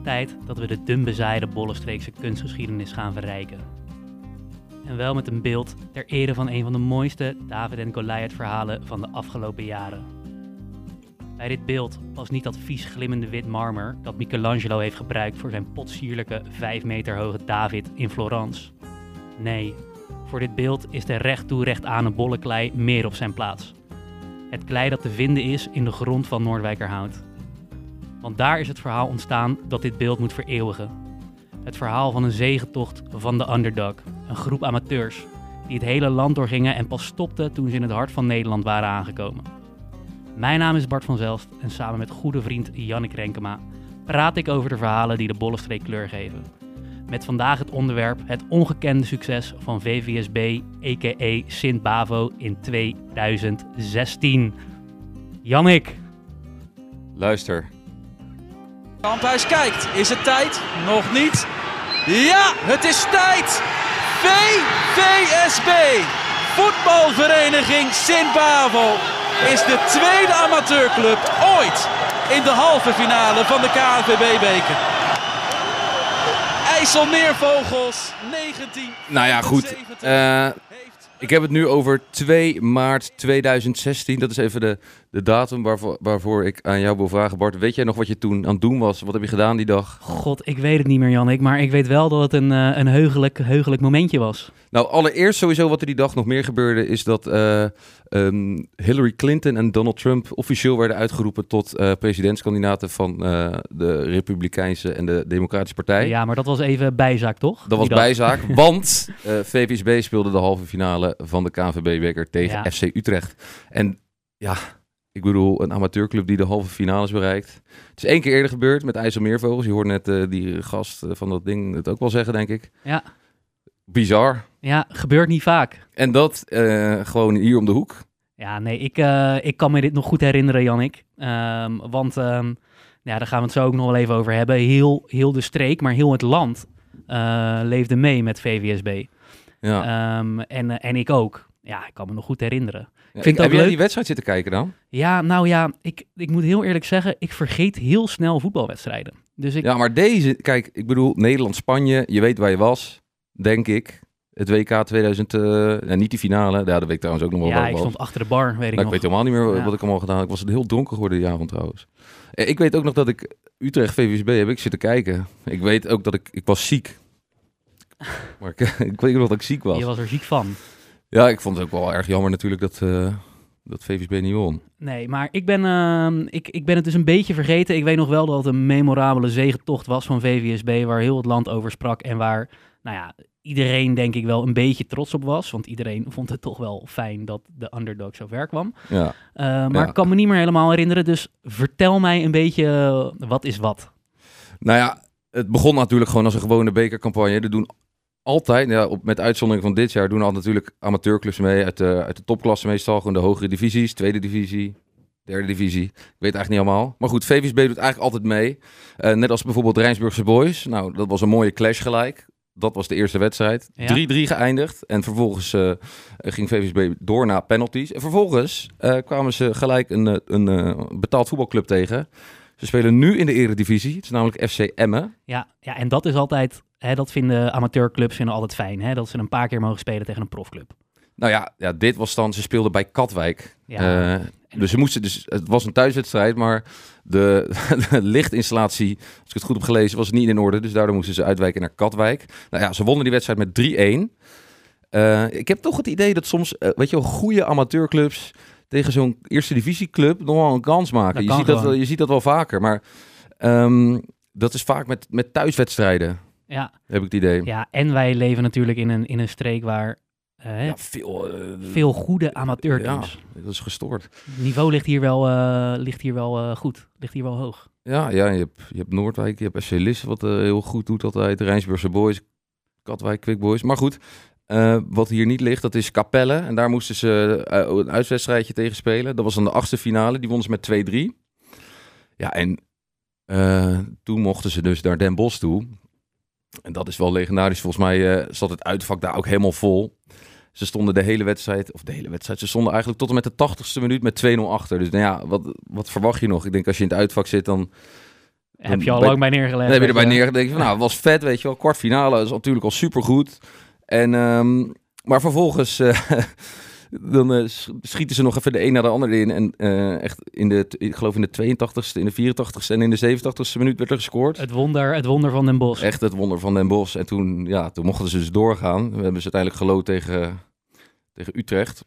tijd dat we de dunbezaaide Bollenstreekse kunstgeschiedenis gaan verrijken. En wel met een beeld ter ere van een van de mooiste David en Goliath verhalen van de afgelopen jaren. Bij dit beeld was niet dat vies glimmende wit marmer dat Michelangelo heeft gebruikt voor zijn potsierlijke 5 meter hoge David in Florence. Nee, voor dit beeld is de recht toe recht aan een bolle klei meer op zijn plaats. Het klei dat te vinden is in de grond van Noordwijkerhout. Want daar is het verhaal ontstaan dat dit beeld moet vereeuwigen. Het verhaal van een zegentocht van de underdog, een groep amateurs die het hele land doorgingen en pas stopten toen ze in het hart van Nederland waren aangekomen. Mijn naam is Bart van Zelst en samen met goede vriend Jannik Renkema praat ik over de verhalen die de Bollenstreek kleur geven. Met vandaag het onderwerp het ongekende succes van VVSB, a.k.a. Sint Bavo in 2016. Jannik. Luister. Kamphuis kijkt. Is het tijd? Nog niet. Ja, het is tijd. VVSB, voetbalvereniging Sint Bavo, is de tweede amateurclub ooit in de halve finale van de KNVB-beker. IJsselmeervogels 19. Nou ja, goed. Uh, ik heb het nu over 2 maart 2016. Dat is even de, de datum waarvoor, waarvoor ik aan jou wil vragen. Bart, weet jij nog wat je toen aan het doen was? Wat heb je gedaan die dag? God, ik weet het niet meer, Jannik. Maar ik weet wel dat het een, uh, een heugelijk, heugelijk momentje was. Nou, allereerst sowieso wat er die dag nog meer gebeurde... is dat uh, um, Hillary Clinton en Donald Trump officieel werden uitgeroepen... tot uh, presidentskandidaten van de Republikeinse en de Democratische Partij. Ja, maar dat was even bijzaak, toch? Dat was bijzaak, want VVSB speelde de halve finale van de KNVB-beker tegen ja. FC Utrecht. En ja, ik bedoel, een amateurclub die de halve finales bereikt. Het is één keer eerder gebeurd met IJsselmeervogels. Je hoort net uh, die gast van dat ding het ook wel zeggen, denk ik. Ja. Bizar. Ja, gebeurt niet vaak. En dat uh, gewoon hier om de hoek. Ja, nee, ik, uh, ik kan me dit nog goed herinneren, Jannik. Um, want um, ja, daar gaan we het zo ook nog wel even over hebben. Heel, heel de streek, maar heel het land leefde mee met VVSB. Ja. Um, en, en ik ook. Ja, ik kan me nog goed herinneren. Vind ik, heb jij die wedstrijd zitten kijken dan? Ja, nou ja, ik, ik moet heel eerlijk zeggen, ik vergeet heel snel voetbalwedstrijden. Dus ik... Ja, maar deze, kijk, ik bedoel, Nederland-Spanje, je weet waar je was, denk ik. Het WK 2000, uh, ja, niet die finale, ja, dat weet ik trouwens ook nog wel. Ja, ik stond achter de bar, weet ik nog. Ik weet helemaal niet meer ja. wat ik allemaal gedaan heb. Ik was heel dronken geworden die avond trouwens. Ik weet ook nog dat ik Utrecht VVSB heb ik zitten kijken. Ik weet ook dat ik, ik was ziek. Maar ik, ik weet nog dat ik ziek was. Je was er ziek van. Ja, ik vond het ook wel erg jammer natuurlijk dat, uh, dat VVSB niet won. Nee, maar ik ben, uh, ik, ik ben het dus een beetje vergeten. Ik weet nog wel dat het een memorabele zegentocht was van VVSB, waar heel het land over sprak en waar, nou ja, iedereen denk ik wel een beetje trots op was. Want iedereen vond het toch wel fijn dat de underdog zo ver kwam. Ja. Uh, maar ja. ik kan me niet meer helemaal herinneren, dus vertel mij een beetje wat is wat. Nou ja, het begon natuurlijk gewoon als een gewone bekercampagne. Er doen altijd, ja, op, met uitzondering van dit jaar, doen al natuurlijk amateurclubs mee uit de, uit de topklasse meestal. Gewoon de hogere divisies, tweede divisie, derde divisie. Ik weet eigenlijk niet allemaal. Maar goed, VVSB doet eigenlijk altijd mee. Uh, net als bijvoorbeeld Rijnsburgse Boys. Nou, dat was een mooie clash gelijk. Dat was de eerste wedstrijd. 3-3 ja. geëindigd. En vervolgens uh, ging VVSB door naar penalties. En vervolgens uh, kwamen ze gelijk een, een betaald voetbalclub tegen. Ze spelen nu in de eredivisie. Het is namelijk FC Emmen. Ja, ja en dat is altijd Hè, dat vinden amateurclubs vinden altijd fijn. Hè, dat ze een paar keer mogen spelen tegen een profclub. Nou ja, ja dit was dan, ze speelden bij Katwijk. Ja. Uh, dus ze moesten, dus het was een thuiswedstrijd, maar de, de, lichtinstallatie, als ik het goed heb gelezen, was niet in orde. Dus daardoor moesten ze uitwijken naar Katwijk. Nou ja, ze wonnen die wedstrijd met 3-1. Uh, ik heb toch het idee dat soms, uh, weet je wel, goede amateurclubs tegen zo'n eerste divisieclub nog wel een kans maken. Je ziet, dat, je ziet dat wel vaker, maar um, dat is vaak met, met thuiswedstrijden. Ja. Heb ik het idee. Ja, en wij leven natuurlijk in een, in een streek waar uh, ja, veel, uh, veel goede amateurteams. Ja, dat is gestoord. Het niveau ligt hier wel, uh, ligt hier wel goed, ligt hier wel hoog. Ja, ja je, hebt, je hebt Noordwijk, je hebt Lisse, wat heel goed doet altijd. Rijnsburgse Boys, Katwijk, Quick Boys. Maar goed, wat hier niet ligt, dat is Capelle. En daar moesten ze een uitwedstrijdje tegen spelen. Dat was dan de achtste finale, die wonnen ze met 2-3. Ja, en toen mochten ze dus naar Den Bosch toe. En dat is wel legendarisch. Volgens mij uh, zat het uitvak daar ook helemaal vol. Ze stonden de hele wedstrijd, of de hele wedstrijd, ze stonden eigenlijk tot en met de tachtigste minuut met 2-0 achter. Dus nou ja, wat, wat verwacht je nog? Ik denk als je in het uitvak zit, dan Heb je al bij- lang bij neergelegd. Dan heb je erbij neer. denk je van, nou, het was vet, weet je wel. Kwartfinale is natuurlijk al supergoed. En, ehm, maar vervolgens, eh, dan eh, sch- schieten ze nog even de een naar de ander in. En eh, echt in de, ik geloof in de 82ste, in de 84ste en in de 87ste minuut werd er gescoord. Het wonder, het wonder van Den Bosch. Echt het wonder van Den Bosch. En toen, ja, toen mochten ze dus doorgaan. We hebben ze uiteindelijk geloot tegen, tegen Utrecht.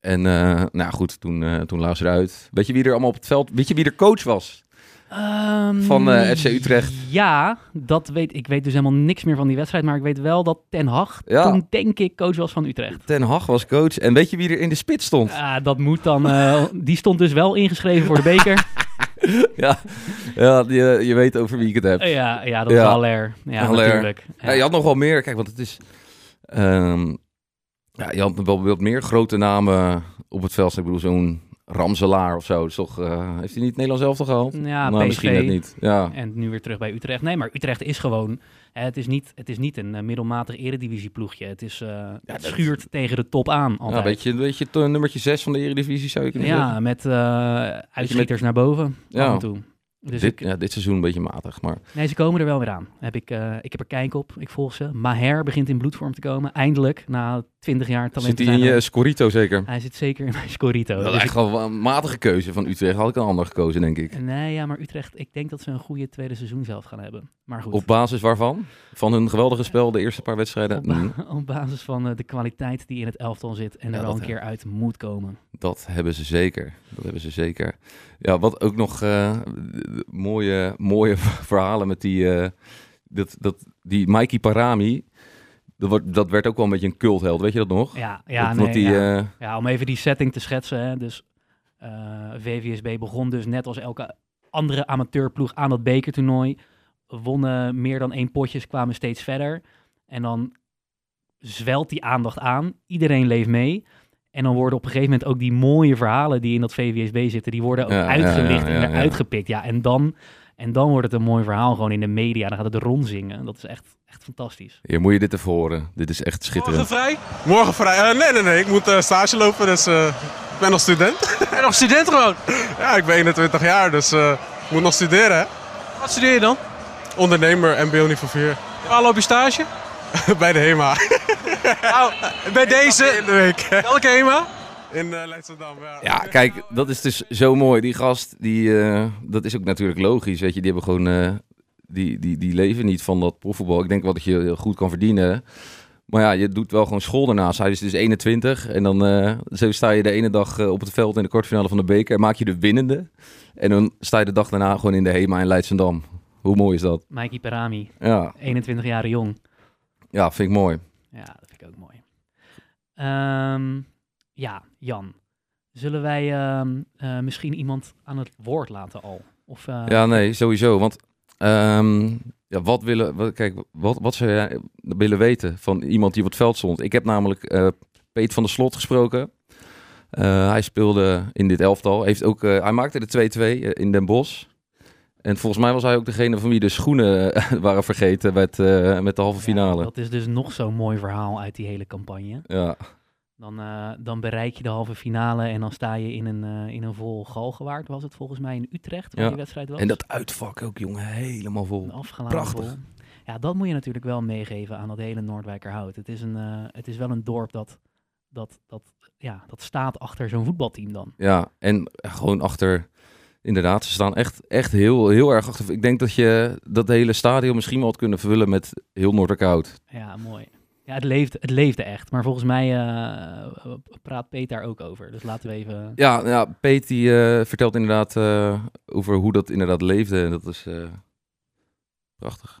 En eh, nou goed, toen, eh toen ze eruit. Weet je wie er allemaal op het veld... Weet je wie er coach was? Ehm, Van, eh, FC Utrecht. Ja, dat weet ik. weet dus helemaal niks meer van die wedstrijd. Maar ik weet wel dat Ten Hag Ja. toen denk ik coach was van Utrecht. Ten Hag was coach. En weet je wie er in de spits stond? Ah, dat moet dan. eh, die stond dus wel ingeschreven voor de beker. Ja, ja je, je weet over wie ik het heb. Eh, ja, ja, dat Ja. is Haller. Ja, Haller. natuurlijk. Ja, je had nog wel meer. Kijk, want het is... ehm, ja, je had wel wat meer grote namen op het veld. Ik bedoel, zo'n Ramselaar of zo. Toch, eh, heeft hij niet Nederlands elftal gehaald? Ja, nou, misschien net niet. Ja. En nu weer terug bij Utrecht. Nee, maar Utrecht is gewoon. Hè, het, is niet, het is niet een eh, middelmatig eredivisieploegje. Het, is, eh, het dat- schuurt tegen de top aan. Ja, Altijd. weet je, weet je nummertje 6 van de Eredivisie zou je kunnen zeggen? Ja, met uitschieters naar boven Ja. af en toe. Dus dit, ik, ja, dit seizoen een beetje matig, maar nee, ze komen er wel weer aan. Heb ik, eh, ik heb er kijk op. Ik volg ze. Maher begint in bloedvorm te komen. Eindelijk, na 20 jaar talent zit hij in je Scorito zeker? Hij zit zeker in mijn Scorito. Dat is Dus eigenlijk wel een matige keuze van Utrecht. Had ik een ander gekozen, denk ik. nee, ja, maar Utrecht, ik denk dat ze een goede tweede seizoen zelf gaan hebben. Maar goed. Op basis waarvan? Van hun geweldige spel, de eerste paar wedstrijden? Op, op basis van eh, de kwaliteit die in het elftal zit en Ja, er dat een keer uit moet komen. dat hebben ze zeker. Dat hebben ze zeker. Ja, wat ook nog eh, mooie, mooie verhalen met die, eh, dat, dat, die Mikey Parami. Dat, wordt, dat werd ook wel een beetje een cultheld, weet je dat nog? Ja, ja, Dat- nee, die, ja. eh, ja, om even die setting te schetsen. Hè, dus eh, VVSB begon dus net als elke andere amateurploeg aan dat bekertoernooi. Wonnen meer dan één potjes, kwamen steeds verder. En dan zwelt die aandacht aan. Iedereen leeft mee. En dan worden op een gegeven moment ook die mooie verhalen die in dat VVSB zitten, die worden ook Ja, uitgelicht ja, ja, en ja. eruit gepikt. Ja, en dan, en dan wordt het een mooi verhaal gewoon in de media. Dan gaat het rondzingen. Dat is echt, echt fantastisch. Hier moet je dit even horen. Dit is echt Morgen schitterend. vrij? Morgen vrij? Eh, nee, nee, nee. Ik moet eh, stage lopen, dus eh, ik ben nog student. En nog student gewoon. ja, ik ben 21 jaar, dus eh, ik moet nog studeren. Hè? Wat studeer je dan? Ondernemer, MBO niveau 4. Waar loop je stage? Bij de HEMA. Nou, bij In deze. de week. Welke HEMA? In eh Leidschendam, ja. Ja, kijk, dat is dus zo mooi. Die gast, die, eh, dat is ook natuurlijk logisch. Weet je, die hebben gewoon, eh, die, die, die leven niet van dat profvoetbal. Ik denk wel dat je heel goed kan verdienen. Maar ja, je doet wel gewoon school daarnaast. Hij is dus 21 en dan eh, zo sta je de ene dag op het veld in de kwartfinale van de beker en maak je de winnende. En dan sta je de dag daarna gewoon in de HEMA in Leidsendam. Hoe mooi is dat? Mikey Parami, Ja, 21 jaar jong. Ja vind ik mooi. Ja, dat vind ik ook mooi. Ehm, ja, Jan. Zullen wij ehm, eh, misschien iemand aan het woord laten al? Of, eh, Ja, nee, sowieso. Want ehm, ja, wat willen, wat, kijk, wat, wat zou jij willen weten van iemand die op het veld stond? Ik heb namelijk eh Peet van der Slot gesproken. Hij speelde in dit elftal. Heeft ook, hij maakte de 2-2 in Den Bosch. En volgens mij was hij ook degene van wie de schoenen eh, waren vergeten met, eh, met de halve ja, finale. dat is dus nog zo'n mooi verhaal uit die hele campagne. Ja, Dan, eh, dan bereik je de halve finale en dan sta je in een, in een vol galgenwaard, was het volgens mij in Utrecht, waar Ja. die wedstrijd was. en dat uitvak ook, jongen, helemaal vol. Prachtig. vol. Ja, dat moet je natuurlijk wel meegeven aan dat hele Noordwijkerhout. Het is, een, het is wel een dorp dat, dat, dat, ja, dat staat achter zo'n voetbalteam dan. Ja, en gewoon achter. Inderdaad, ze staan echt, echt heel, heel erg achter. Ik denk dat je dat hele stadion misschien wel had kunnen vervullen met heel Noorderkoud. Ja, mooi. Ja, het leefde, het leefde echt. Maar volgens mij eh, praat Peet daar ook over. Dus laten we even... Ja, ja Peet die eh, vertelt inderdaad eh, over hoe dat inderdaad leefde. En dat is eh, prachtig.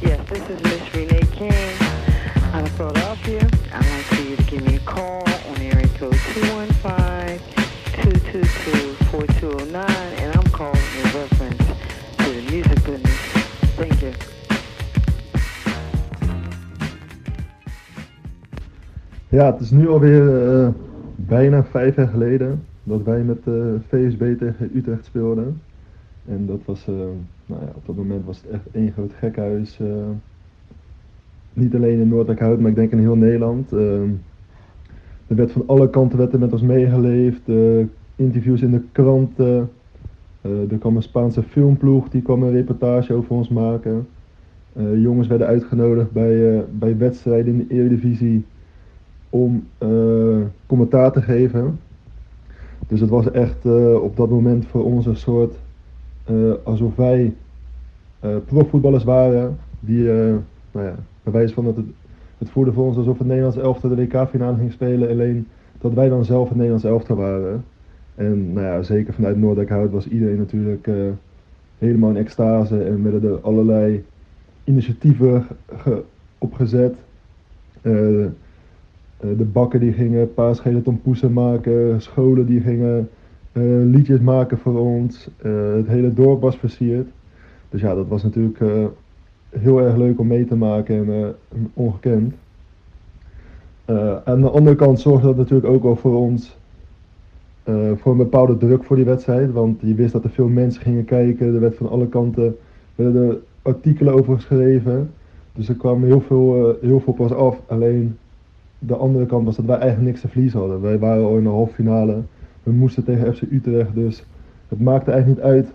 Yes, this is Miss Renee King of Philadelphia. I'd like for you to give me a call Ja, het is nu alweer eh, bijna vijf jaar geleden dat wij met eh VSB tegen Utrecht speelden. En dat was, eh, nou ja, op dat moment was het echt één groot gekhuis. niet alleen in Noordwijkhout, maar ik denk in heel Nederland. Er werd van alle kanten werd er met ons meegeleefd. Interviews in de kranten. Er kwam een Spaanse filmploeg, die kwam een reportage over ons maken. Jongens werden uitgenodigd bij, bij wedstrijden in de Eredivisie om eh, commentaar te geven. Dus het was echt eh, op dat moment voor ons een soort eh, alsof wij profvoetballers waren. Die, nou ja, van dat het, het voelde voor ons alsof het Nederlands elftal de WK-finale ging spelen. Alleen dat wij dan zelf het Nederlands elftal waren. En nou ja, zeker vanuit Noordelijkhout was iedereen natuurlijk helemaal in extase. En werden er allerlei initiatieven ge- opgezet. De bakken die gingen paasgele tompoesen maken, scholen die gingen eh, liedjes maken voor ons. Eh, het hele dorp was versierd. Dus ja, dat was natuurlijk eh, heel erg leuk om mee te maken en eh, ongekend. Eh, aan de andere kant zorgde dat natuurlijk ook wel voor ons eh, voor een bepaalde druk voor die wedstrijd. Want je wist dat er veel mensen gingen kijken. Er werd van alle kanten werden er artikelen over geschreven. Dus er kwam heel veel, eh, heel veel pas af. Alleen de andere kant was dat wij eigenlijk niks te verliezen hadden. Wij waren al in de halve finale. We moesten tegen FC Utrecht. Dus het maakte eigenlijk niet uit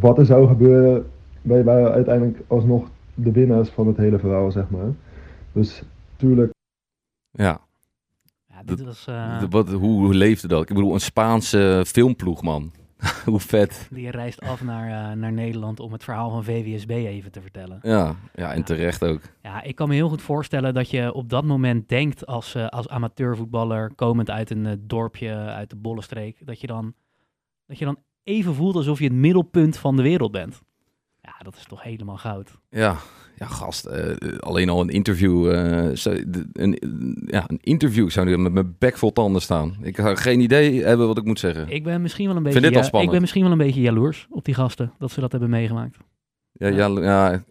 wat er zou gebeuren. Wij waren uiteindelijk alsnog de winnaars van het hele verhaal, zeg maar. Dus tuurlijk Ja, Ja, dit was, eh, de- wat, hoe, hoe leefde dat? Ik bedoel, een Spaanse filmploeg, man. hoe vet. die reist af naar, eh, naar Nederland om het verhaal van VWSB even te vertellen. Ja, ja en terecht ook. Ja, ik kan me heel goed voorstellen dat je op dat moment denkt als, eh, als amateurvoetballer, komend uit een eh, dorpje uit de Bollenstreek, dat je, dan, dat je dan even voelt alsof je het middelpunt van de wereld bent. Ja, dat is toch helemaal goud. Ja, ja gast, eh, alleen al een interview. eh, de- een, ja, een interview zou nu met mijn bek vol tanden staan. Ik zou geen idee hebben wat ik moet zeggen. Ik ben misschien wel een Vind beetje, dit ik ben misschien wel een beetje jaloers op die gasten, dat ze dat hebben meegemaakt. Ja, ja, ja,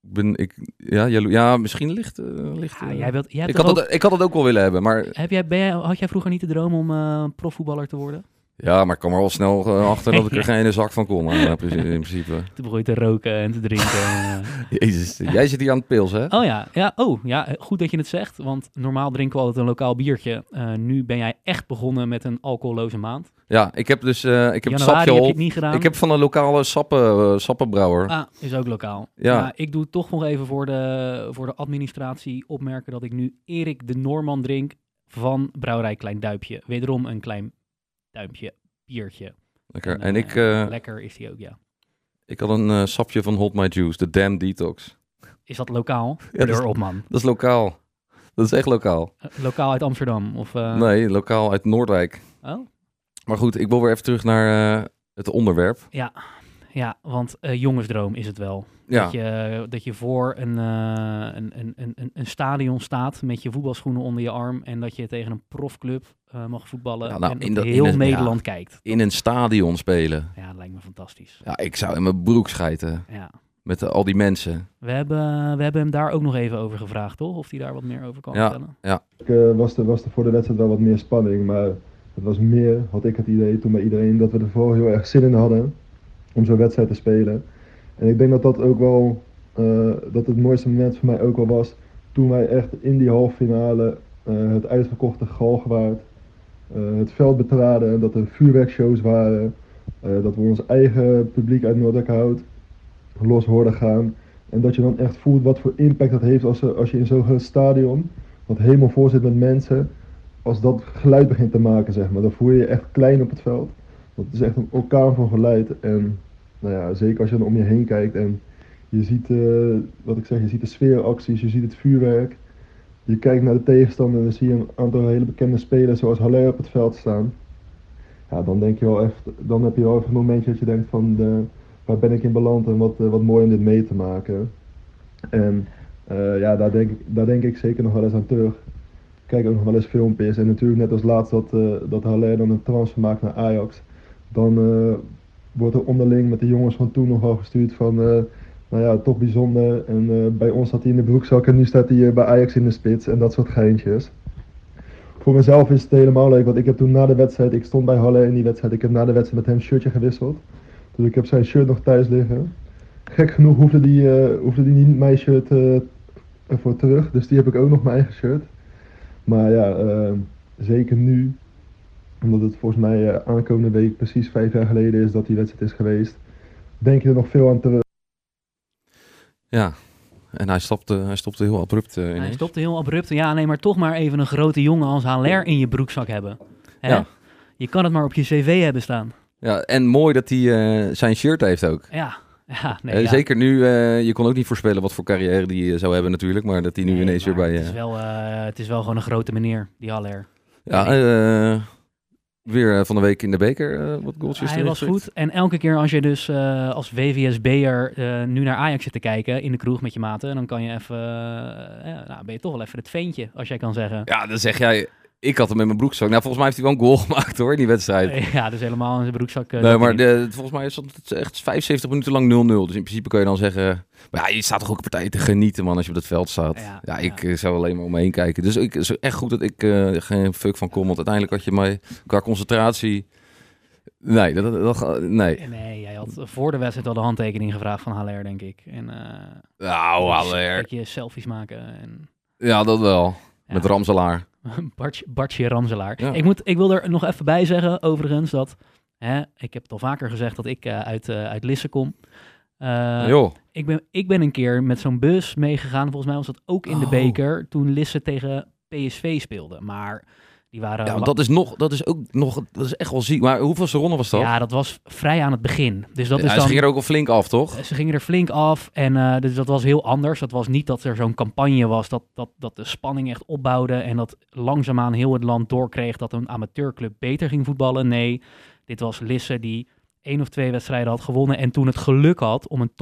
ben, ik, ja, jalo- ja misschien ligt, eh, ligt Ja, eh, jij wilt, jij ik, had ook- het, ik had het ook wel willen hebben, maar heb jij, ben jij, had jij vroeger niet de droom om eh, profvoetballer te worden? Ja, maar ik kwam er wel snel eh, achter dat ik er geen zak van kon, eh, in principe- in principe. Toen begon je te roken en te drinken. en, eh, Jezus, jij zit hier aan het pils, hè? Oh ja, ja, oh ja, goed dat je het zegt. Want normaal drinken we altijd een lokaal biertje. Nu ben jij echt begonnen met een alcoholloze maand. Ja, ik heb dus, ik heb Januari sapje heb je al. het niet gedaan. Ik heb van een lokale sappen, sappenbrouwer. Ah, is ook lokaal. Ja. Maar ik doe toch nog even voor de, voor de administratie opmerken dat ik nu Erik de Norman drink van Brouwerij Klein Duimpje. Wederom een klein duimpje biertje. Lekker. En ik, eh, eh, lekker is die ook, ja. ik had een eh, sapje van Hot My Juice, de Damn Detox. Is dat lokaal? Ja, dat is- op, man. Dat is lokaal. Dat is echt lokaal. Lokaal uit Amsterdam? Of, Nee, lokaal uit Noordwijk. Oh? Maar goed, ik wil weer even terug naar het onderwerp. Ja, want eh, jongensdroom is het wel. Ja, Dat, je, dat je voor een, eh, een, een, een, een- een stadion staat met je voetbalschoenen onder je arm en dat je tegen een profclub eh, mag voetballen Ja, nou, en in dat heel in een- Nederland kijkt. in een stadion spelen. Ja, dat lijkt me fantastisch. Ja, ik zou in mijn broek schijten Ja. met eh, al die mensen. We, hebben, we hebben hem daar ook nog even over gevraagd, toch? Of hij daar wat meer over kan Ja. vertellen. Ik, eh, was, er, was er voor de wedstrijd wel wat meer spanning, maar het was meer, had ik het idee toen bij iedereen, dat we er vooral heel erg zin in hadden om zo'n wedstrijd te spelen. En ik denk dat dat ook wel, eh, dat het mooiste moment voor mij ook wel was toen wij echt in die halve finale eh, het uitverkochte Galgenwaard eh, het veld betraden, en dat er vuurwerkshows waren, dat we ons eigen publiek uit Noordelijkhout los hoorden gaan. En dat je dan echt voelt wat voor impact dat heeft als, als je in zo'n stadion wat helemaal vol zit met mensen, als dat geluid begint te maken, zeg maar, dan voel je je echt klein op het veld. Het is echt een orkaan van geluid. En nou ja, zeker als je dan om je heen kijkt en je ziet, eh, wat ik zeg, je ziet de sfeeracties, je ziet het vuurwerk. Je kijkt naar de tegenstander en dan zie je een aantal hele bekende spelers zoals Haller op het veld staan. Ja, dan denk je wel echt, dan heb je wel even een momentje dat je denkt van, de, waar ben ik in beland en wat, eh, wat mooi om dit mee te maken. En eh, ja, daar denk, daar denk ik zeker nog wel eens aan terug. Kijk ook nog wel eens filmpjes. En natuurlijk net als laatst dat, eh dat Haller dan een transfer maakt naar Ajax. Dan wordt er onderling met de jongens van toen nog wel gestuurd van... eh, nou ja, toch bijzonder. En eh, bij ons zat hij in de broekzak en nu staat hij eh, bij Ajax in de spits. En dat soort geintjes. Voor mezelf is het helemaal leuk. Want ik heb toen na de wedstrijd... Ik stond bij Haller in die wedstrijd. Ik heb na de wedstrijd met hem een shirtje gewisseld. Dus ik heb zijn shirt nog thuis liggen. Gek genoeg hoefde die, hoefde die niet mijn shirt eh, ervoor terug. Dus die heb ik ook nog mijn eigen shirt. Maar ja, zeker nu Omdat het volgens mij eh, aankomende week precies vijf jaar geleden is dat die wedstrijd is geweest. Denk je er nog veel aan terug? Ja, en hij stopte, hij stopte heel abrupt eh, Hij stopte heel abrupt. Ja, nee, maar toch maar even een grote jongen als Haller in je broekzak hebben. Hè? Ja. Je kan het maar op je cv hebben staan. Ja, en mooi dat hij eh, zijn shirt heeft ook. Ja, ja, nee, ja. Zeker nu, eh, je kon ook niet voorspellen wat voor carrière die zou hebben natuurlijk, maar dat hij nu Nee, ineens weer bij... Het is, wel, eh, het is wel gewoon een grote meneer, die Haller. ja, eh, weer eh, van de week in de beker eh, wat goaltjes Hij was goed. En elke keer als je dus eh, als WVSB'er eh nu naar Ajax zit te kijken in de kroeg met je maten, dan kan je even, ja, nou ben je toch wel even het veentje, als jij kan zeggen. Ja, dan zeg jij, ik had hem in mijn broekzak. Nou, volgens mij heeft hij wel een goal gemaakt hoor, in die wedstrijd. Ja, dus helemaal in zijn broekzak. eh, Nee, maar de, volgens mij is het echt 75 minuten lang 0-0. Dus in principe kan je dan zeggen... Maar ja, je staat toch ook een partij te genieten, man, als je op dat veld staat. Ja, Ja, ik eh, zou alleen maar om me heen kijken. Dus ik, is echt goed dat ik eh, geen fuck van kom. Want uiteindelijk had je mij qua concentratie... Nee, dat, dat, nee. Nee, jij had voor de wedstrijd al de handtekening gevraagd van Haller, denk ik. En eh Nou, een Haller. beetje selfies maken. En, Ja, dat wel. ja. Met Ramselaar. Bartje, Bartje Ramselaar. Ja. Ik, moet, ik wil er nog even bij zeggen, overigens, dat... Hè, ik heb het al vaker gezegd dat ik eh, uit, eh, uit Lisse kom. Joh. ik, ben, ik ben een keer met zo'n bus meegegaan. Volgens mij was dat ook in de Oh. beker. Toen Lisse tegen PSV speelde. Maar die waren... Ja, dat is, nog, dat is ook nog... Dat is echt wel ziek. Maar hoeveelste ronde was dat? ja, dat was vrij aan het begin. Dus dat Ja, is Ze dan... gingen er ook al flink af, toch? Ze gingen er flink af en eh, dus dat was heel anders. Dat was niet dat er zo'n campagne was dat, dat, dat de spanning echt opbouwde en dat langzaamaan heel het land doorkreeg dat een amateurclub beter ging voetballen. Nee, dit was Lisse die één of twee wedstrijden had gewonnen en toen het geluk had om een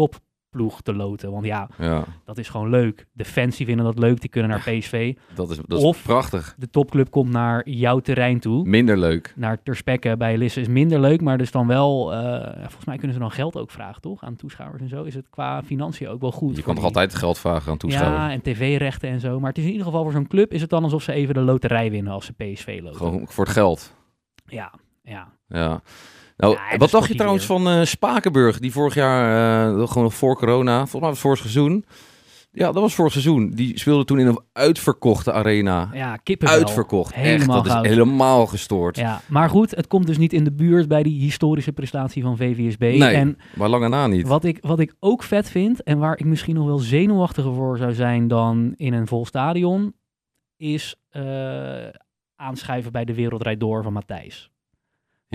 topploeg te loten. Want ja, Ja, dat is gewoon leuk. De fans die vinden dat leuk, die kunnen naar PSV. dat is, dat is Of- prachtig. De topclub komt naar jouw terrein toe. Minder leuk. Naar Terspekke bij Lisse is minder leuk, maar dus dan wel, eh, volgens mij kunnen ze dan geld ook vragen, toch? Aan toeschouwers en zo. Is het qua financiën ook wel goed. Je kan toch die- altijd geld vragen aan toeschouwers? Ja, en tv-rechten en zo. Maar het is in ieder geval voor zo'n club is het dan alsof ze even de loterij winnen als ze PSV loten. Gewoon voor het geld. Ja, ja. Ja. Nou, Ja, wat dacht je trouwens van eh, Spakenburg, die vorig jaar, eh, gewoon nog voor corona, volgens mij was het vorig seizoen. Ja, dat was vorig seizoen. Die speelde toen in een uitverkochte arena. Ja, kippenvel. Uitverkocht. Echt, Helemaal dat is helemaal gestoord. Ja, maar goed, het komt dus niet in de buurt bij die historische prestatie van VVSB. Nee. En Maar lange na niet. wat ik, wat ik ook vet vind en waar ik misschien nog wel zenuwachtiger voor zou zijn dan in een vol stadion, is eh, aanschuiven bij de Wereldrijd Door van Matthijs.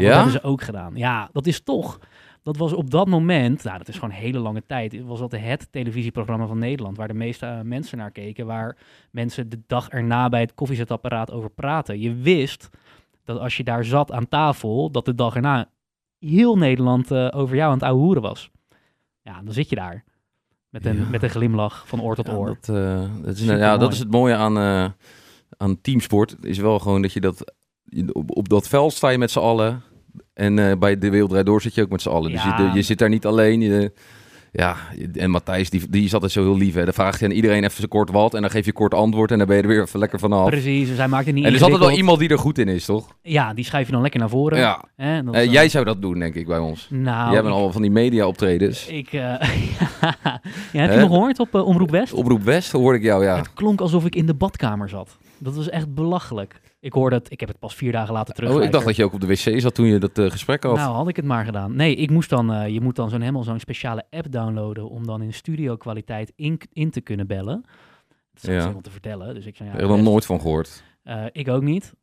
Want Ja? Dat hebben ze ook gedaan. Ja, dat is toch. Dat was op dat moment, nou dat is gewoon een hele lange tijd, was dat het televisieprogramma van Nederland waar de meeste eh, mensen naar keken, waar mensen de dag erna bij het koffiezetapparaat over praten. Je wist dat als je daar zat aan tafel, dat de dag erna heel Nederland eh, over jou aan het ouwe hoeren was. Ja, dan zit je daar. Met een, Ja. met een glimlach van oor tot Ja, oor. dat, eh, dat, is, Supermooi. ja, dat is het mooie aan, aan teamsport. Is wel gewoon dat je dat... Op, op dat veld sta je met z'n allen. En eh, bij de Wereldrijd Door zit je ook met z'n allen. Dus je, je zit daar niet alleen. Je, ja, en Matthijs, die, die is altijd zo heel lief. Hè. Dan vraagt hij aan iedereen even zo kort wat. En dan geef je kort antwoord. En dan ben je er weer even lekker vanaf. Precies, dus hij maakt het niet En er is altijd wel iemand die er goed in is, toch? Ja, die schrijf je dan lekker naar voren. Ja. Dat Eh, dan- jij zou dat doen, denk ik, bij ons. Nou, jij bent al van die media optredens. Ik, eh, ja, heb je nog gehoord op eh, Omroep West? Oproep West hoorde ik jou, ja. Het klonk alsof ik in de badkamer zat. Dat was echt belachelijk. Ik hoorde het, ik heb het pas vier dagen later terug. Oh, ik dacht dat je ook op de wc zat toen je dat eh, gesprek had. Nou, had ik het maar gedaan. Nee, ik moest dan, eh, je moet dan zo'n helemaal zo'n speciale app downloaden om dan in studio kwaliteit in, in te kunnen bellen. Dat is Ja. helemaal te vertellen. Dus ik zei, ja, heb er nog nooit van gehoord. Eh, ik ook niet.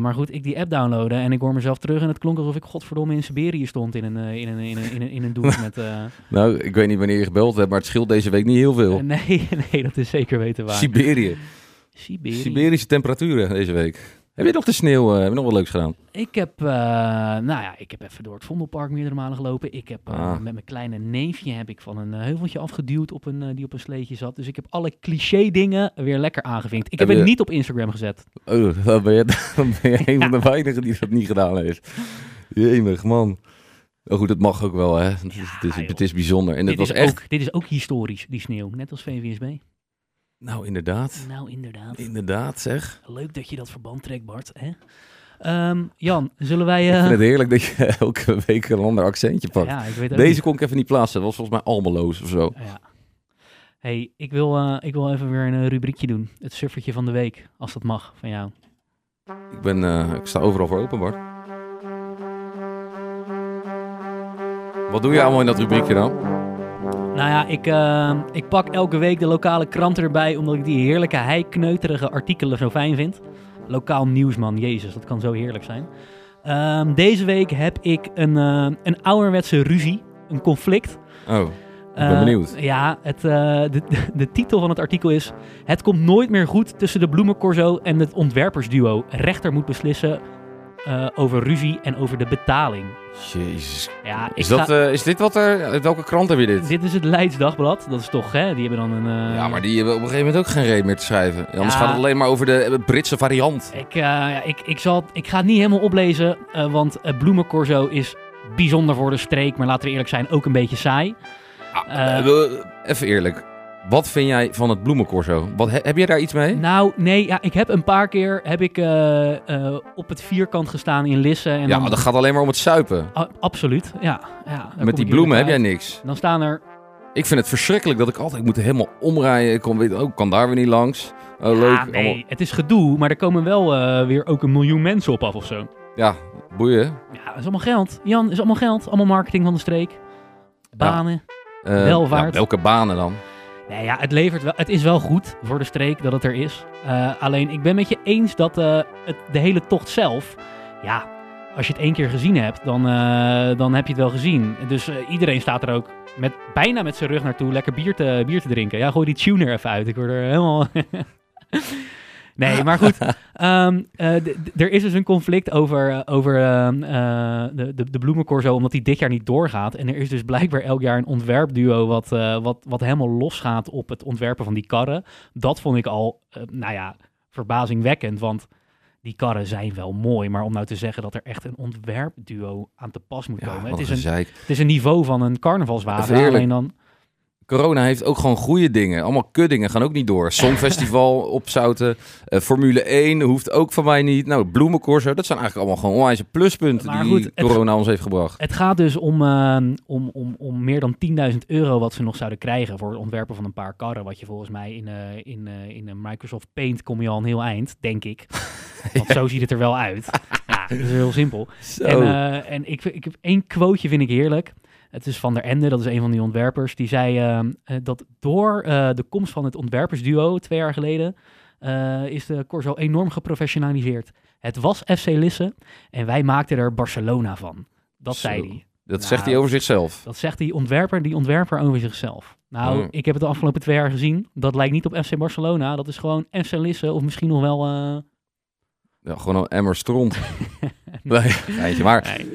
Maar goed, ik die app downloaden en ik hoor mezelf terug en het klonk alsof ik godverdomme in Siberië stond in een, in een, in een, in een, in een met... Nou, ik weet niet wanneer je gebeld hebt, maar het scheelt deze week niet heel veel. nee, nee, dat is zeker weten waar. Siberië. Siberië. Siberische temperaturen deze week. Heb je nog de sneeuw? eh, heb je nog wat leuks gedaan? Ik heb, eh, nou ja, ik heb even door het Vondelpark meerdere malen gelopen. Ik heb eh, Ah. met mijn kleine neefje heb ik van een heuveltje afgeduwd op een, die op een sleetje zat. Dus ik heb alle cliché dingen weer lekker aangevinkt. Ik heb Heb het niet op Instagram gezet. Oh, dan ben je, dan ben je een van de weinigen die dat niet gedaan heeft. Jemig, man. Oh goed, het mag ook wel, hè. Het is, het is, joh. het is bijzonder. En het dit, was is echt... ook, dit is ook historisch, die sneeuw. Net als VVSB. Nou, inderdaad. Nou, inderdaad. Inderdaad, zeg. Leuk dat je dat verband trekt, Bart. Hè? Ehm, Jan, zullen wij... Uh... Ik vind eh, het heerlijk dat je elke week een ander accentje pakt. Deze kon ik even niet plaatsen. Dat was volgens mij Almeloos of zo. Ja. hey, ik, wil, eh, ik wil even weer een eh, rubriekje doen. Het suffertje van de week, als dat mag, van jou. Ik, ben, ik sta overal voor open, Bart. Wat doe je allemaal in dat rubriekje dan? Nou ja, ik, eh, ik pak elke week de lokale kranten erbij, omdat ik die heerlijke heikneuterige artikelen zo fijn vind. Lokaal nieuwsman, jezus, dat kan zo heerlijk zijn. Ehm, deze week heb ik een, eh, een ouderwetse ruzie, een conflict. Oh, ik ben Eh, benieuwd. Ja, het, eh, de, de, de titel van het artikel is... Het komt nooit meer goed tussen de bloemencorso en het ontwerpersduo. Rechter moet beslissen eh, over ruzie en over de betaling. Jezus. Ja, ik Is, dat, ga- eh, is dit wat er... Uit welke krant heb je dit? Dit is het Leids Dagblad. Dat is toch, hè? Die hebben dan een... eh, Ja, maar die hebben op een gegeven moment ook geen reden meer te schrijven. Anders Ja. gaat het alleen maar over de Britse variant. Ik, ja, ik, ik, zal, ik ga het niet helemaal oplezen, want bloemencorso is bijzonder voor de streek. Maar laten we eerlijk zijn, ook een beetje saai. Ah, even eerlijk. Wat vind jij van het bloemencorso? Wat, he- heb je daar iets mee? Nou, nee, ja, ik heb een paar keer heb ik, eh, eh, op het vierkant gestaan in Lisse. En ja, dan, dat gaat alleen maar om het suipen. Ah, absoluut, ja. ja Met die bloemen heb jij niks. Dan staan er... Ik vind het verschrikkelijk dat ik altijd moet helemaal omrijden. Ik kom, weet, oh, kan daar weer niet langs. Oh, leuk. Ja, nee, Allemaal- het is gedoe, maar er komen wel eh, weer ook een miljoen mensen op af of zo. ja, boeien. Ja, dat is allemaal geld. Jan, is allemaal geld. Allemaal marketing van de streek. Banen. Welvaart. welke banen dan? Nee, ja, het, levert wel, het is wel goed voor de streek dat het er is. Eh, alleen, ik ben met je eens dat eh, het, de hele tocht zelf... Ja, als je het één keer gezien hebt, dan, eh, dan heb je het wel gezien. Dus iedereen staat er ook met, bijna met zijn rug naartoe lekker bier te, bier te drinken. Ja, gooi die tuner even uit. Ik word er helemaal... nee, maar goed. Ehm, eh, er is dus een conflict over, eh, over ehm, eh, de, de, de bloemencorso, omdat die dit jaar niet doorgaat. En er is dus blijkbaar elk jaar een ontwerpduo wat, wat, wat helemaal losgaat op het ontwerpen van die karren. Dat vond ik al, nou ja, verbazingwekkend, want die karren zijn wel mooi. Maar om nou te zeggen dat er echt een ontwerpduo aan te pas moet komen. Het is, een het is een niveau van een carnavalswagen, alleen dan... Corona heeft ook gewoon goede dingen. Allemaal kuddingen gaan ook niet door. Songfestival opzouten. eh, Formule 1 hoeft ook van mij niet. Nou, bloemencorso, dat zijn eigenlijk allemaal gewoon onwijze pluspunten Maar die goed, corona ons heeft gebracht. Het gaat dus om, ehm, om, om, om meer dan 10.000 euro wat ze nog zouden krijgen voor het ontwerpen van een paar karren. Wat je volgens mij in, eh, in, eh, in een Microsoft Paint kom je al een heel eind, denk ik. Want zo ziet het er wel uit. Ja, dat is heel simpel. Zo. En, en ik, ik heb één quoteje vind ik heerlijk. Het is van der Ende, dat is een van die ontwerpers. Die zei ehm, eh, dat door eh, de komst van het ontwerpersduo twee jaar geleden... eh, is de Corso enorm geprofessionaliseerd. Het was FC Lisse en wij maakten er Barcelona van. Dat Zo. zei hij. dat nou, zegt hij over zichzelf. Dat zegt die ontwerper, die ontwerper over zichzelf. Nou, Oh. ik heb het de afgelopen twee jaar gezien. Dat lijkt niet op FC Barcelona. Dat is gewoon FC Lisse of misschien nog wel... eh, Ja, gewoon een emmer stront. nee, geintje. maar, nee.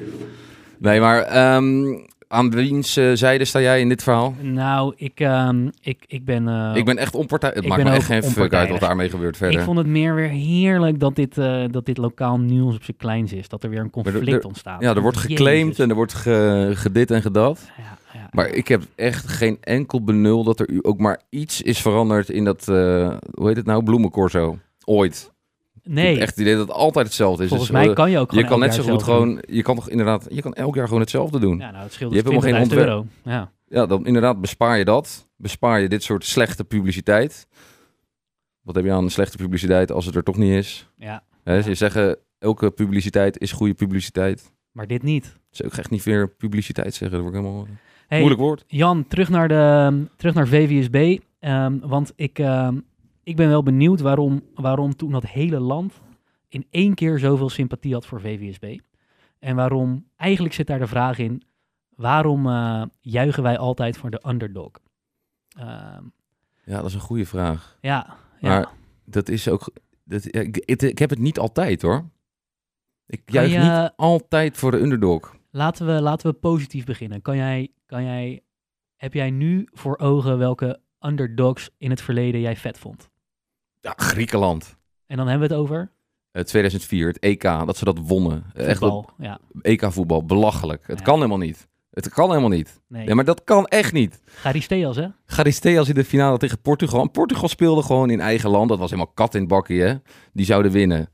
nee, maar ehm, aan wiens eh, zijde sta jij in dit verhaal? Nou, ik, ehm, ik, ik ben... eh, ik ben echt onpartijdig. Het maakt me echt geen fuck uit wat daarmee gebeurt verder. Ik vond het meer weer heerlijk dat dit, eh, dat dit lokaal nieuws op zijn kleins is. Dat er weer een conflict er- ontstaat. ja, er wordt geclaimd Jezus. en er wordt ge- gedit en gedat. Ja, ja. Maar ik heb echt geen enkel benul dat er ook maar iets is veranderd in dat, hoe heet het nou, bloemencorso. Ooit. Ik nee, heb echt het idee dat het altijd hetzelfde is. volgens Dus, mij eh, kan je ook je kan net zo goed doen. gewoon, je kan toch inderdaad, je kan elk jaar gewoon hetzelfde doen. Ja. Ja, nou, het scheelt Je dus hebt helemaal geen 20.000 euro. Ja. dan inderdaad bespaar je dat. Bespaar je dit soort slechte publiciteit. Wat heb je aan slechte publiciteit als het er toch niet is? ja, Hè, ze zeggen, elke publiciteit is goede publiciteit. maar dit niet. Ze ook echt niet meer publiciteit zeggen. Dat wordt helemaal een Hey, moeilijk woord. Jan, terug naar, de, terug naar VVSB. Ehm, want ik, ehm, ik ben wel benieuwd waarom, waarom toen dat hele land in één keer zoveel sympathie had voor VVSB. En waarom, eigenlijk zit daar de vraag in, waarom eh, juichen wij altijd voor de underdog? Ehm, Ja, dat is een goede vraag. ja, ja. Maar dat is ook. Dat, ik, ik heb het niet altijd hoor. Ik juich je- niet altijd voor de underdog. Laten, we, laten we positief beginnen. Kan jij, kan jij, heb jij nu voor ogen welke underdogs in het verleden jij vet vond? Ja, Griekenland. En dan hebben we het over Eh, 2004, het EK, dat ze dat wonnen. Echt dat voetbal. Ja, EK-voetbal, belachelijk. Het Ja. kan helemaal niet. Het kan helemaal niet. nee. Nee, maar dat kan echt niet. Charisteas, hè? Charisteas in de finale tegen Portugal. En Portugal speelde gewoon in eigen land. Dat was helemaal kat in het bakkie, hè. Die zouden winnen.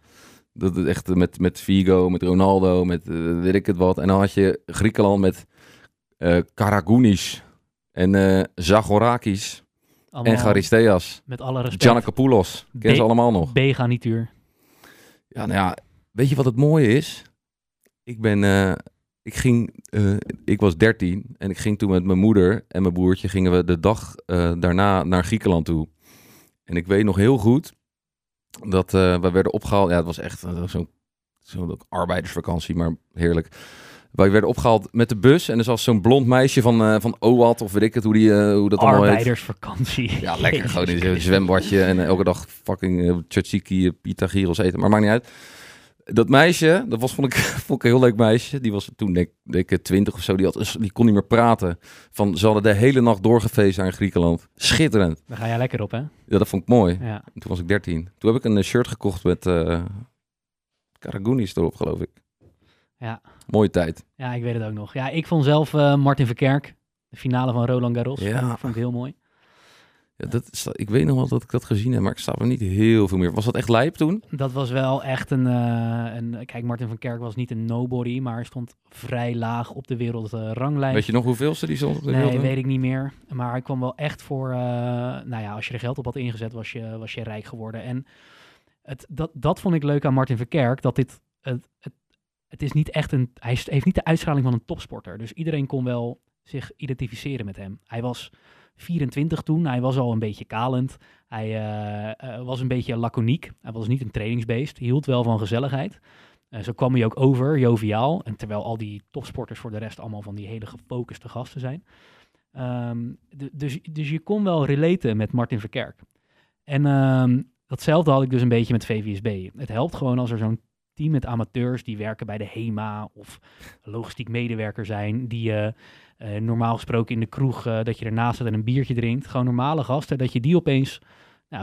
Dat is echt met, met Figo, met Ronaldo, met eh, weet ik het wat. En dan had je Griekenland met eh Karagounis en eh Zagorakis Allemaal en Charisteas. met alle respect. Giannakopoulos. Kennen ze B- allemaal nog. B-garnituur. Ja, nou ja, weet je wat het mooie is? Ik ben, eh, Ik ging, eh, ik was 13 en ik ging toen met mijn moeder en mijn broertje gingen we de dag eh, daarna naar Griekenland toe. En ik weet nog heel goed dat we werden opgehaald. Ja, het was echt zo'n zo'n arbeidersvakantie, maar heerlijk. Wij werden opgehaald met de bus en er was zo'n blond meisje van, eh van OWAT of weet ik het, hoe, die, eh, hoe dat allemaal heet. Arbeidersvakantie. Ja, lekker. Gewoon in Christus. zwembadje en eh, elke dag fucking uh, tzatziki, pita gyros eten. Maar maakt niet uit. Dat meisje, dat was, vond, ik, vond ik een heel leuk meisje. Die was toen, denk, denk ik, twintig of zo. Die, had, die kon niet meer praten. Van, ze hadden de hele nacht doorgefeest daar in Griekenland. Schitterend. Daar ga jij lekker op, hè? Ja, dat vond ik mooi. Ja. Toen was ik 13. Toen heb ik een shirt gekocht met eh Karagounis erop, geloof ik. Ja. Mooie tijd. ja, ik weet het ook nog. Ja, ik vond zelf eh, Martin Verkerk, de finale van Roland Garros, Ja. vond, vond ik heel mooi. Ja, dat is, ik weet nog wel dat ik dat gezien heb, maar ik sta er niet heel veel meer. Was dat echt lijp toen? Dat was wel echt een, eh, een... Kijk, Martin van Kerk was niet een nobody, maar hij stond vrij laag op de wereldranglijst. Weet je nog hoeveelste die stond op de Nee, wereld? weet ik niet meer. Maar hij kwam wel echt voor... eh, nou ja, als je er geld op had ingezet, was je, was je rijk geworden. En het, dat, dat vond ik leuk aan Martin Verkerk. Dat dit... Het, het, het is niet echt een... Hij heeft niet de uitstraling van een topsporter. Dus iedereen kon wel zich identificeren met hem. Hij was 24 toen. Hij was al een beetje kalend. Hij eh, eh, was een beetje laconiek. Hij was niet een trainingsbeest. Hij hield wel van gezelligheid. Eh, zo kwam hij ook over, joviaal. En terwijl al die topsporters voor de rest allemaal van die hele gefocuste gasten zijn. Ehm, dus, dus je kon wel relaten met Martin Verkerk. En ehm, datzelfde had ik dus een beetje met VVSB. Het helpt gewoon als er zo'n team met amateurs die werken bij de HEMA of logistiek medewerker zijn, die eh, normaal gesproken in de kroeg eh, dat je ernaast zit en een biertje drinkt. Gewoon normale gasten, dat je die opeens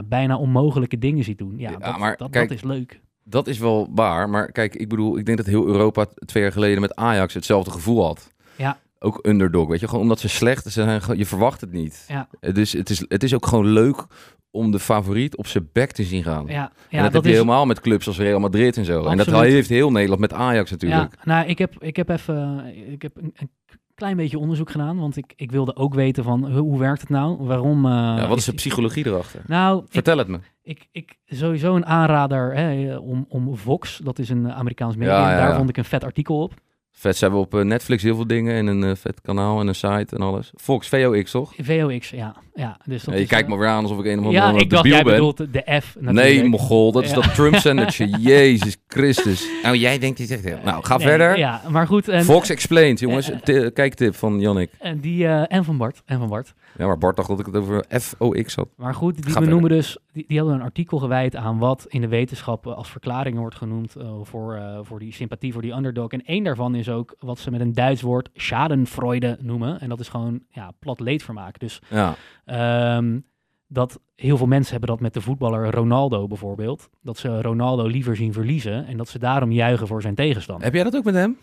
bijna onmogelijke dingen ziet doen. Ja, Ja, dat, maar dat, kijk, dat is leuk. Dat is wel waar, maar kijk, ik bedoel, ik denk dat heel Europa twee jaar geleden met Ajax hetzelfde gevoel had. Ja. Ook underdog, weet je, gewoon omdat ze slecht zijn, je verwacht het niet. Ja. Dus het is, het is ook gewoon leuk om de favoriet op zijn bek te zien gaan. Ja, en dat, heb je helemaal met clubs als Real Madrid en zo. En dat Absoluut. heeft heel Nederland met Ajax natuurlijk. Ja, nou, ik heb, ik heb even ik heb een, een klein beetje onderzoek gedaan, want ik, ik wilde ook weten van hoe, hoe werkt het nou? Waarom? eh, Ja, wat is de psychologie erachter? Nou, ik, Vertel het me. ik, ik sowieso een aanrader hè, om, om Vox, dat is een eh, Amerikaans medium. Ja, ja, Daar vond ik een vet artikel op. Vet, ze hebben op eh, Netflix heel veel dingen en een eh, vet kanaal en een site en alles. Fox, VOX toch? VOX, ja. ja dus dat Ja, je kijkt eh, me weer aan alsof ik een of Ja, andere ik dacht jij ben. bedoelt de F natuurlijk. Nee, mogol, dat is Ja. dat Trump-zendertje. Jezus Christus. Nou, jij denkt die zegt... Nou, ga Nee, verder. Ja, maar goed. En, Fox Explained, jongens. T- kijktip van Jannik. en, die, en van Bart. En van Bart. Ja, maar Bart dacht dat ik het over FOX had. Maar goed, die Ga benoemen dus, die, die hadden een artikel gewijd aan wat in de wetenschap als verklaringen wordt genoemd voor, voor die sympathie voor die underdog. En één daarvan is ook wat ze met een Duits woord schadenfreude noemen. En dat is gewoon ja, plat leedvermaak. Dus Ja. ehm, dat heel veel mensen hebben dat met de voetballer Ronaldo bijvoorbeeld. Dat ze Ronaldo liever zien verliezen en dat ze daarom juichen voor zijn tegenstander. Heb jij dat ook met hem?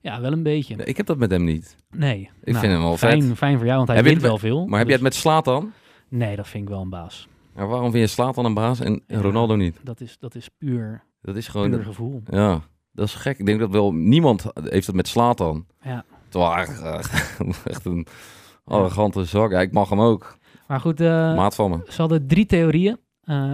Ja, wel een beetje. Nee, ik heb dat met hem niet. Nee. Ik vind hem wel fijn, vet. Fijn voor jou, want hij Heb je wint het wel veel. Maar heb Dus- het met Slatan? Nee, dat vind ik wel een baas. Ja, waarom vind je Slatan een baas en Ja. Ronaldo niet? Dat is, dat is puur, Dat is gewoon... puur dat- gevoel. ja, dat is gek. Ik denk dat wel niemand heeft dat met Slatan. Ja. Terwijl eh, echt een arrogante zak. Ja, ik mag hem ook. Maar goed, eh, Maat van me. ze hadden drie theorieën.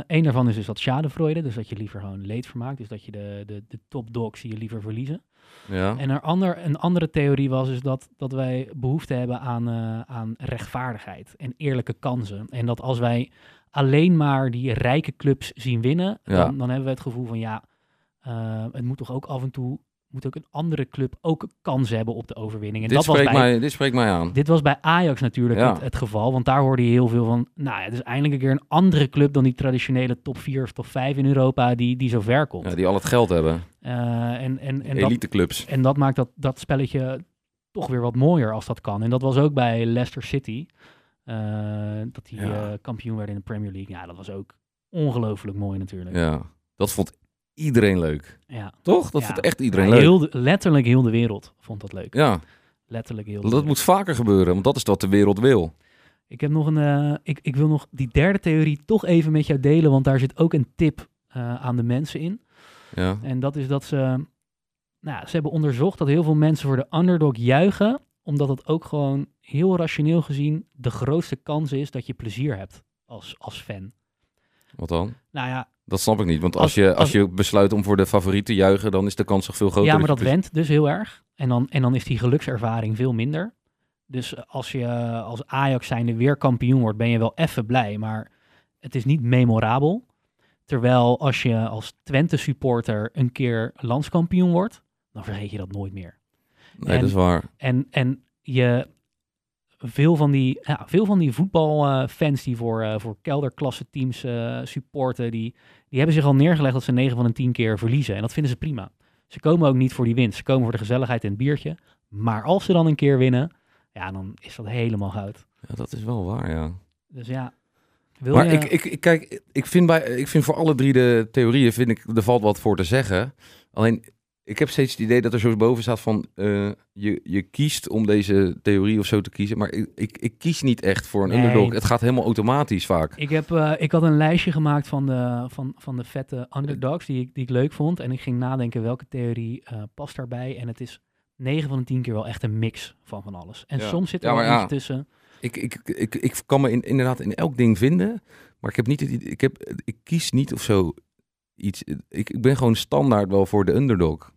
Eén daarvan is dus dat schadenfreude, dus dat je liever gewoon leed vermaakt. Dus dat je de, de, de top dogs je liever verliezen. Ja. En een, ander, een andere theorie was dus dat, dat wij behoefte hebben aan, aan rechtvaardigheid en eerlijke kansen. En dat als wij alleen maar die rijke clubs zien winnen, Ja. dan, dan hebben we het gevoel van ja, eh, het moet toch ook af en toe, moet ook een andere club ook kans hebben op de overwinning. En Dit dat was spreekt, bij, mij, dit spreekt mij aan. dit was bij Ajax natuurlijk Ja. het, het geval, want daar hoorde je heel veel van, nou ja, het is eindelijk een keer een andere club dan die traditionele top 4 of top 5 in Europa die, die zo ver komt. Ja, die al het geld hebben. Eh, en, en, en, dat, Eliteclubs. en dat maakt dat, dat spelletje toch weer wat mooier als dat kan. En dat was ook bij Leicester City, eh, dat die Ja. eh, kampioen werden in de Premier League. Ja, dat was ook ongelooflijk mooi natuurlijk. Ja, dat vond iedereen leuk. Ja. Toch? Dat Ja. vond echt iedereen Ja, leuk. heel de- letterlijk heel de wereld vond dat leuk. Ja, Letterlijk heel de dat wereld. moet vaker gebeuren, want dat is wat de wereld wil. Ik heb nog een. eh, ik, ik wil nog die derde theorie toch even met jou delen, want daar zit ook een tip eh, aan de mensen in. Ja, En dat is dat ze. Nou, ze hebben onderzocht dat heel veel mensen voor de underdog juichen, omdat het ook gewoon heel rationeel gezien de grootste kans is dat je plezier hebt als, als fan. wat dan? Nou ja, Dat snap ik niet, want als, Als- je, als als- je besluit om voor de favoriet te juichen, dan is de kans toch veel groter. ja maar dat went dus heel erg. En dan, en dan is die gelukservaring veel minder. Dus als je als Ajax zijnde weer kampioen wordt, ben je wel even blij. Maar het is niet memorabel. Terwijl als je als Twente supporter een keer landskampioen wordt, dan vergeet je dat nooit meer. Nee, En- dat is waar. En, en je, veel van die, ja, veel van die voetbalfans die voor, eh, voor kelderklasse teams eh, supporten, die, die hebben zich al neergelegd dat ze 9 van de 10 keer verliezen. En dat vinden ze prima. Ze komen ook niet voor die winst. Ze komen voor de gezelligheid en het biertje. Maar als ze dan een keer winnen, ja, dan is dat helemaal goud. Ja, dat is wel waar, ja. Dus ja, wil maar je... ik, ik, ik, kijk, ik vind, bij, ik vind voor alle drie de theorieën, vind ik, er valt wat voor te zeggen. Alleen, ik heb steeds het idee dat er zo boven staat van, eh, je, je kiest om deze theorie of zo te kiezen. Maar ik, ik, ik kies niet echt voor een Nee. underdog. Het gaat helemaal automatisch vaak. Ik, heb, eh, ik had een lijstje gemaakt van de, van, van de vette underdogs die ik, die ik leuk vond. En ik ging nadenken welke theorie eh, past daarbij. En het is 9 van de 10 keer wel echt een mix van van alles. En Ja. soms zit er Ja, wel iets ja. tussen. Ik, ik, ik, ik kan me in, inderdaad in elk ding vinden. Maar ik heb niet het idee- ik, heb, ik kies niet of zo iets. Ik, ik ben gewoon standaard wel voor de underdog.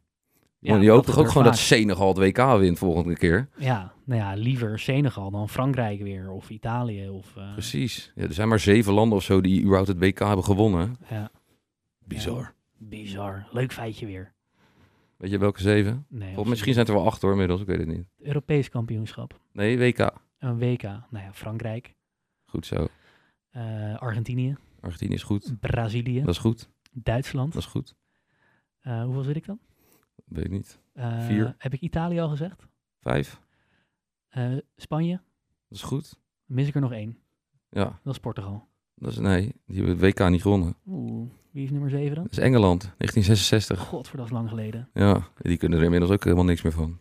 Ja, Want je hoopt toch ook gewoon dat. Senegal het WK wint volgende keer. Ja, nou ja, liever Senegal dan Frankrijk weer. Of Italië. Of, eh, Precies. Ja, er zijn maar zeven landen of zo die überhaupt het WK hebben gewonnen. Ja, Bizar. bizar. Leuk feitje weer. Weet je welke zeven? Nee, Of misschien zijn het er wel acht hoor, inmiddels. Ik weet het niet. Europees kampioenschap. Nee, WK. Een WK. Nou ja, Frankrijk. Goed zo. eh, Argentinië. Argentinië is goed. Brazilië. Dat is goed. Duitsland. Dat is goed. Eh, hoeveel zit ik dan? Weet ik niet. Eh, Vier. Heb ik Italië al gezegd? Vijf. Eh, Spanje? Dat is goed. Mis ik er nog één. Ja. Dat is Portugal. Dat is, nee, die hebben het WK niet gewonnen. Oeh, wie is nummer 7 dan? Dat is Engeland. 1966. God, dat is lang geleden. Ja, die kunnen er inmiddels ook helemaal niks meer van.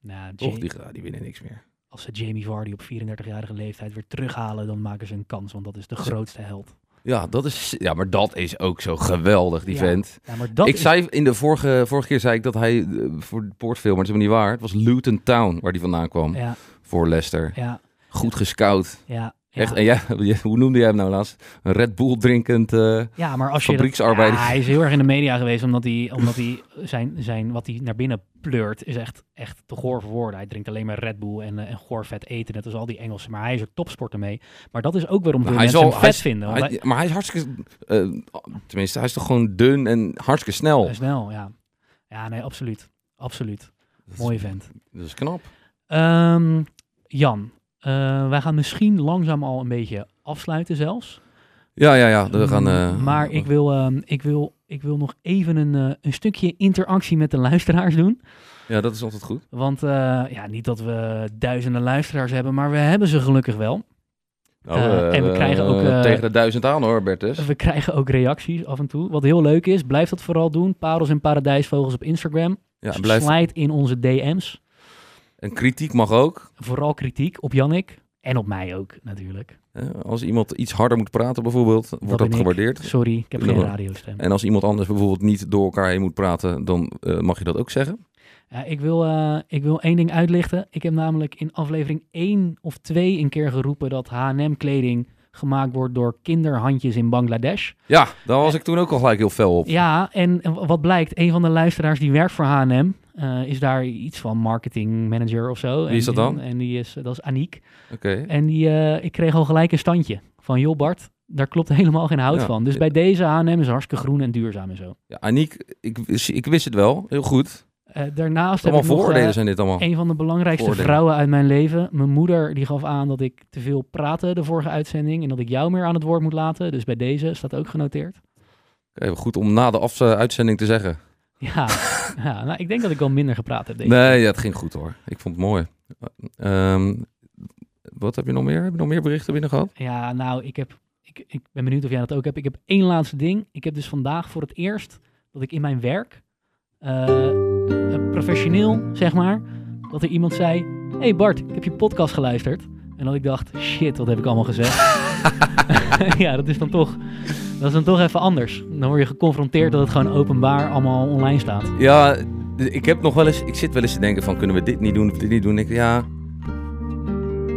Nou, Die, die winnen niks meer. Als ze Jamie Vardy op 34-jarige leeftijd weer terughalen, dan maken ze een kans, want dat is de grootste held. Ja, dat is, ja, maar dat is ook zo geweldig, die Ja, vent. Ja, maar dat ik is... zei in de vorige, vorige keer zei ik dat hij eh, voor de poortfilm, maar dat is helemaal niet waar. Het was Luton Town waar hij vandaan kwam Ja, voor Leicester. ja, Goed gescout. ja. Echt, en jij, hoe noemde jij hem nou laatst? Een Red Bull drinkend. eh, Ja, maar als je... dat- Fabrieksarbeider. Hij is heel erg in de media geweest, omdat hij, omdat hij zijn, zijn, wat hij naar binnen pleurt, is echt, echt te goor voor woorden. Hij drinkt alleen maar Red Bull en, eh, en goor vet eten, net als al die Engelsen. Maar hij is er topsporter mee. Maar dat is ook waarom veel mensen hem hij vet is- vinden. want hij- hij- maar hij is hartstikke. eh, tenminste, hij is toch gewoon dun en hartstikke snel. snel, ja. Ja, nee, absoluut. Absoluut. Is- Mooie vent. Dat is knap. Ehm, Jan, eh, wij gaan misschien langzaam al een beetje afsluiten zelfs. Ja, ja, ja. We gaan. eh, Mm, maar ik wil, ehm, ik, wil, ik wil nog even een, eh, een stukje interactie met de luisteraars doen. Ja, dat is altijd goed. Want eh, ja, niet dat we duizenden luisteraars hebben, maar we hebben ze gelukkig wel. Nou, Eh, eh, en we krijgen ook, eh, eh, tegen de duizend aan hoor, Bertus. We krijgen ook reacties af en toe. Wat heel leuk is, blijf dat vooral doen. Parels en paradijsvogels op Instagram. Ja, blijf. In onze DM's. En kritiek mag ook. Vooral kritiek op Jannik. En op mij ook, natuurlijk. Als iemand iets harder moet praten, bijvoorbeeld, wordt dat, ik. gewaardeerd. Sorry, ik heb geen radiostem. En als iemand anders bijvoorbeeld niet door elkaar heen moet praten, dan eh, mag je dat ook zeggen. Ja, ik, wil, eh, ik wil één ding uitlichten. Ik heb namelijk in aflevering 1 of 2 een keer geroepen dat H&M-kleding gemaakt wordt door kinderhandjes in Bangladesh. Ja, daar was ik toen ook al gelijk heel fel op. Ja, en wat blijkt, een van de luisteraars die werkt voor H&M eh, is daar iets van marketing manager of zo. Wie is dat dan? En die is, dat is Aniek. Oké. En die, eh, ik kreeg al gelijk een standje van, joh Bart, daar klopt helemaal geen hout Ja. van. Dus bij deze H&M is hartstikke groen en duurzaam en zo. Ja, Aniek, ik, ik wist het wel, heel goed. Eh, daarnaast heb Allemaal ik nog, vooroordelen zijn dit allemaal. een van de belangrijkste Voordelen. vrouwen uit mijn leven. Mijn moeder die gaf aan dat ik te veel praatte de vorige uitzending en dat ik jou meer aan het woord moet laten. Dus bij deze staat ook genoteerd. Even goed om na de af- uitzending te zeggen. Ja, ja nou, ik denk dat ik wel minder gepraat heb deze Nee, ja, het ging goed hoor. Ik vond het mooi. Ehm, wat heb je nog meer? Heb je nog meer berichten binnen gehad? Ja, nou, ik, heb, ik, ik ben benieuwd of jij dat ook hebt. Ik heb één laatste ding. Ik heb dus vandaag voor het eerst dat ik in mijn werk, eh, professioneel zeg maar, dat er iemand zei: hey Bart, ik heb je podcast geluisterd. En dat ik dacht: shit, wat heb ik allemaal gezegd? ja, dat is dan toch, dat is dan toch even anders. Dan word je geconfronteerd dat het gewoon openbaar allemaal online staat. Ja, ik heb nog wel eens, ik zit wel eens te denken van kunnen we dit niet doen of dit niet doen. Ik, ja,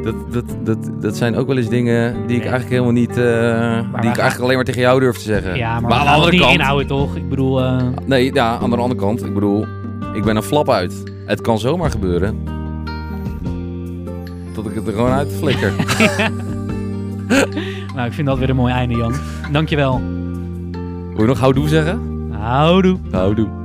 dat, dat, dat, dat zijn ook wel eens dingen die ik eigenlijk helemaal niet, eh, die ik eigenlijk alleen maar tegen jou durf te zeggen. Ja, maar, aan de andere kant, inhouden toch? Ik bedoel, eh, nee, ja, aan de andere kant, ik bedoel, ik ben een flap uit. Het kan zomaar gebeuren. Dat ik het er gewoon uit flikker. Nou, ik vind dat weer een mooi einde, Jan. Dankjewel. Wil je nog houdoe zeggen? Houdoe. Houdoe.